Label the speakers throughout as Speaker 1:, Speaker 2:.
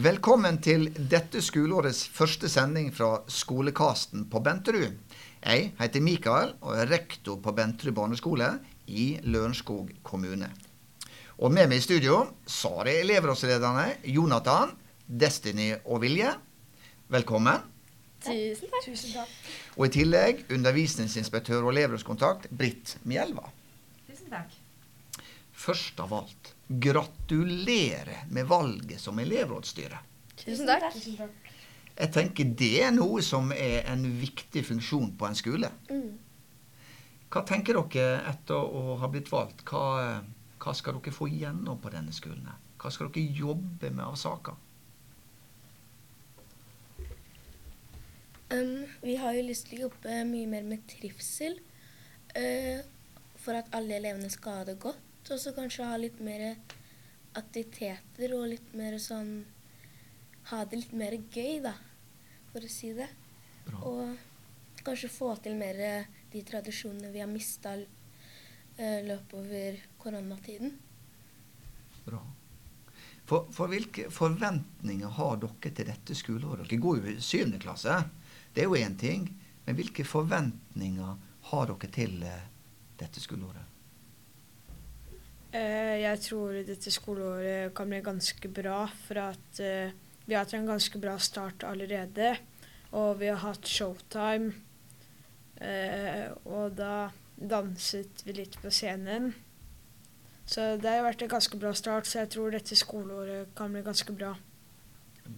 Speaker 1: Velkommen til dette skoleårets første sending fra Skolekasten på Benterud. Jeg heter Mikael og er rektor på Benterud barneskole i Lørenskog kommune. Og med meg i studio så har jeg elevrådslederne Jonathan, Destiny og Vilje. Velkommen.
Speaker 2: Tusen takk. Tusen takk.
Speaker 1: Og i tillegg undervisningsinspektør og elevrådskontakt Britt Mjelva.
Speaker 3: Tusen takk.
Speaker 1: Først av alt, gratulerer med valget som elevrådsstyre.
Speaker 2: Tusen takk.
Speaker 1: Jeg tenker det er noe som er en viktig funksjon på en skole.
Speaker 2: Mm.
Speaker 1: Hva tenker dere etter å ha blitt valgt? Hva, hva skal dere få igjennom på denne skolen? Hva skal dere jobbe med av saker?
Speaker 4: Um, vi har jo lyst til å jobbe mye mer med trivsel. Uh, for at alle elevene skal ha det godt. Og så kanskje ha litt mer aktiviteter og litt mer sånn Ha det litt mer gøy, da, for å si det.
Speaker 1: Bra.
Speaker 4: Og kanskje få til mer de tradisjonene vi har mista uh, løpet over koronatiden.
Speaker 1: Bra. For, for, hvilke forventninger har dere til dette skoleåret? Dere går jo i syvende klasse. Det er jo én ting. Men hvilke forventninger har dere til uh, dette skoleåret?
Speaker 5: Uh, jeg tror dette skoleåret kan bli ganske bra, for at uh, vi har hatt en ganske bra start allerede. Og vi har hatt showtime. Uh, og da danset vi litt på scenen. Så det har vært en ganske bra start, så jeg tror dette skoleåret kan bli ganske bra.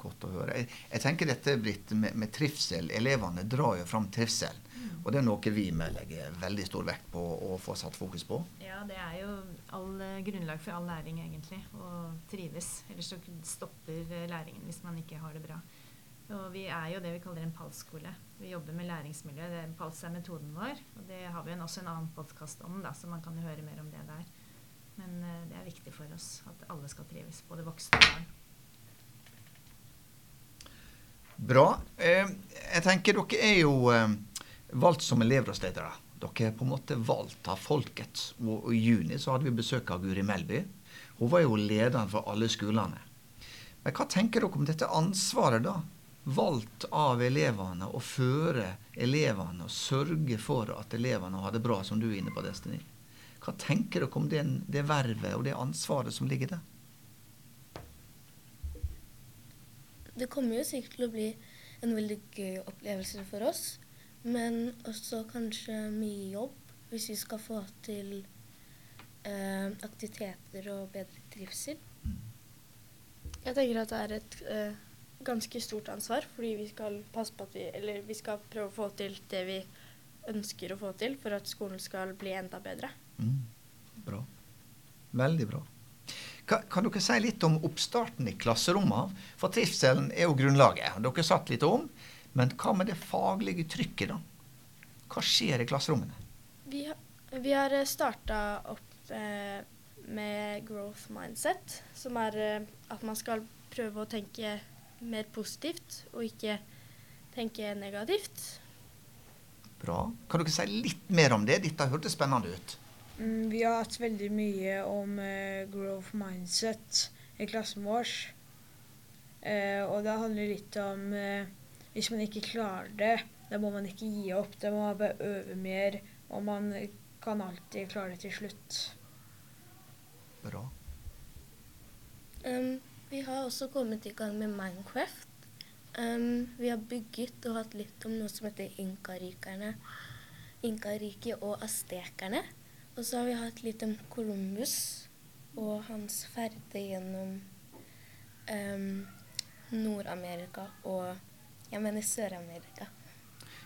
Speaker 1: Godt å høre. Jeg, jeg tenker dette blitt med, med, trivsel. Elevene drar jo fram trivsel. Og det er noe vi med legger veldig stor vekt på å få satt fokus på.
Speaker 3: Ja, det er jo all grunnlag for all læring, egentlig. Å trives. Ellers så stopper læringen hvis man ikke har det bra. Og vi er jo det vi kaller en PALS-skole. Vi jobber med læringsmiljø. Det, PALS er metoden vår. Og det har vi også en annen podkast om, da, så man kan jo høre mer om det der. Men uh, det er viktig for oss at alle skal trives. Både voksne og barn.
Speaker 1: Bra. Eh, jeg tenker dere er jo eh, valgt som elevrådsledere. Dere er på en måte valgt av folket. Og I juni så hadde vi besøk av Guri Melby. Hun var jo lederen for alle skolene. Men hva tenker dere om dette ansvaret, da? Valgt av elevene å føre elevene og sørge for at elevene har det bra, som du er inne på, Destiny. Hva tenker dere om det, det vervet og det ansvaret som ligger der?
Speaker 4: Det kommer jo sikkert til å bli en veldig gøy opplevelse for oss. Men også kanskje mye jobb hvis vi skal få til eh, aktiviteter og bedre trivsel.
Speaker 2: Jeg tenker at det er et eh, ganske stort ansvar, fordi vi skal passe på at vi Eller vi skal prøve å få til det vi ønsker å få til for at skolen skal bli enda bedre.
Speaker 1: Mm. Bra. Veldig bra. Kan, kan, dere si litt om oppstarten i klasserommene? For trivselen er jo grunnlaget. Dere satt litt om. Men hva med det faglige trykket, da? Hva skjer i klasserommene?
Speaker 2: Vi, vi har starta opp eh, med growth mindset, som er eh, at man skal prøve å tenke mer positivt og ikke tenke negativt.
Speaker 1: Bra. Kan dere si litt mer om det? Dette hørtes spennende ut.
Speaker 5: Mm, vi har hatt veldig mye om eh, growth mindset i klassen vår. Eh, og det handler litt om uh, hvis man ikke klarer det, da må man ikke gi opp. Da må man bare øve mer, og man kan alltid klare det til slutt.
Speaker 1: Bra.
Speaker 4: Um, vi har også kommet i gang med Minecraft. Um, vi har bygget og hatt litt om noe som heter Inkarikerne. Inkariket og astekerne. Og så har vi hatt litt om Columbus og hans ferde gjennom um, Nord-Amerika og jeg mener Sør-Amerika.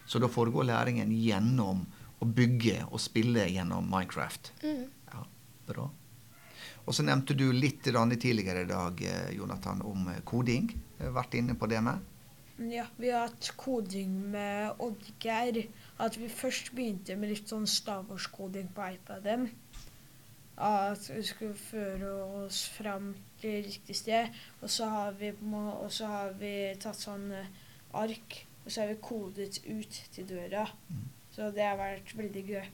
Speaker 1: Så da foregår læringen gjennom å bygge og spille gjennom Minecraft?
Speaker 4: Mm.
Speaker 1: Ja, bra. Og så nevnte du litt tidligere i dag, eh, Jonathan, om eh, koding. Jeg har vært inne på det med?
Speaker 5: Ja, vi har hatt koding med Oddgeir. At vi først begynte med litt sånn stavårskoding på iPaden. At vi skulle føre oss fram til riktig sted. Og så har vi, har vi tatt sånn eh, ark, og så har vi kodet ut til døra. Mm. Så det har vært veldig gøy.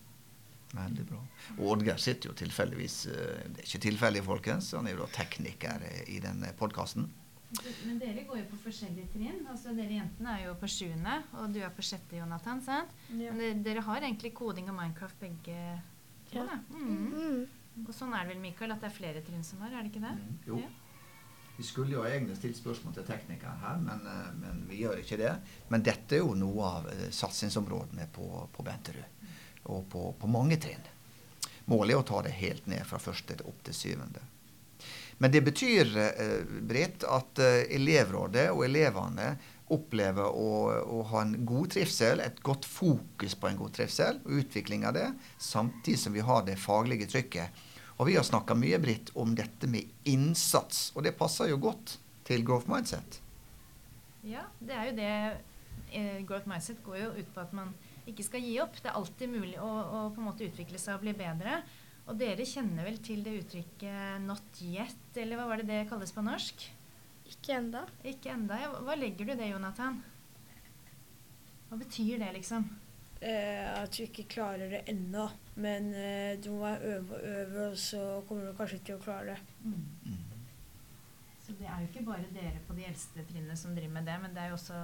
Speaker 1: Veldig bra. Og Oddgeir sitter jo tilfeldigvis eh, Det er ikke tilfeldig, folkens. Han er jo da tekniker i denne podkasten.
Speaker 3: Men dere går jo på forskjellige trinn. altså Dere jentene er jo på sjuende, og du er på sjette, Jonathan. sant?
Speaker 5: Ja.
Speaker 3: Men dere, dere har egentlig koding og Minecraft begge to,
Speaker 2: Ja.
Speaker 3: Mm.
Speaker 4: Mm.
Speaker 3: Og sånn er det vel, Mikael, at det er flere trinn som har, er det ikke det?
Speaker 1: Mm, Jo.
Speaker 3: Ja.
Speaker 1: Vi skulle jo egentlig stilt spørsmål til teknikeren her, men, eh, men vi gjør ikke det. Men dette er jo noe av eh, satsingsområdene på, på Benterud, og på, på mange trinn. Målet er å ta det helt ned fra første opp til syvende. Men det betyr, eh, Britt, at elevrådet og elevene opplever å, å ha en god trivsel, et godt fokus på en god trivsel og utvikling av det, samtidig som vi har det faglige trykket. Og vi har snakka mye, Britt, om dette med innsats, og det passer jo godt til growth mindset.
Speaker 3: Ja, det er jo det eh, Growth Mindset går jo ut på at man ikke skal gi opp. Det er alltid mulig å, å på en måte utvikle seg og bli bedre. Og dere kjenner vel til det uttrykket 'not yet', eller hva var det det kalles på norsk?
Speaker 2: Ikke enda.
Speaker 3: Ikke enda. Ja. Hva legger du i det, Jonathan? Hva betyr det, liksom?
Speaker 5: Eh, at vi ikke klarer det ennå. Men eh, du må øve og øve, og så kommer du kanskje til å klare det.
Speaker 1: Mm.
Speaker 3: Så det er jo ikke bare dere på de eldste trinnene som driver med det, men det er jo også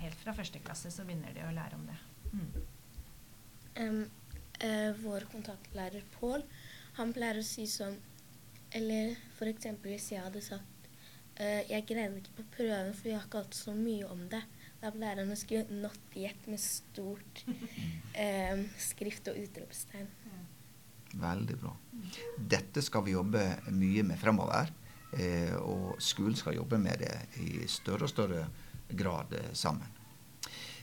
Speaker 3: helt fra første klasse så begynner de å lære om det. Mm.
Speaker 4: Um, eh, vår kontaktlærer Pål, han pleier å si sånn Eller eksempel hvis jeg hadde sagt eh, Jeg greide ikke på prøven, for vi har ikke hatt så mye om det. Da lærerne skulle 'not yet' med stort eh, skrift og utropstegn.
Speaker 1: Veldig bra. Dette skal vi jobbe mye med fremover. Eh, og skolen skal jobbe med det i større og større grad eh, sammen.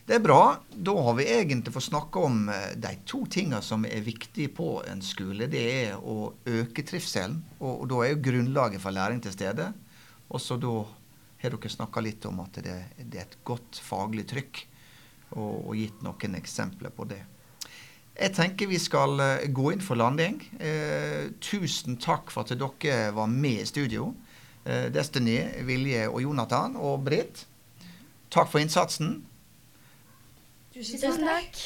Speaker 1: Det er bra. Da har vi egentlig fått snakke om eh, de to tingene som er viktige på en skole. Det er å øke trivselen, og, og da er jo grunnlaget for læring til stede. Og så da har dere snakka litt om at det, det er et godt faglig trykk, og, og gitt noen eksempler på det. Jeg tenker vi skal eh, gå inn for landing. Eh, tusen takk for at dere var med i studio. Eh, Destiny, Vilje og Jonathan og Britt. Takk for innsatsen.
Speaker 2: Tusen takk.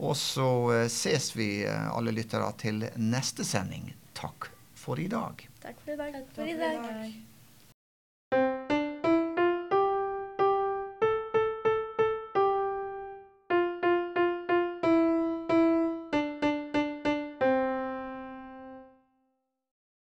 Speaker 1: Og så eh, ses vi, eh, alle lyttere, til neste sending. Takk for i dag.
Speaker 2: Takk for i dag.
Speaker 4: Takk for i dag.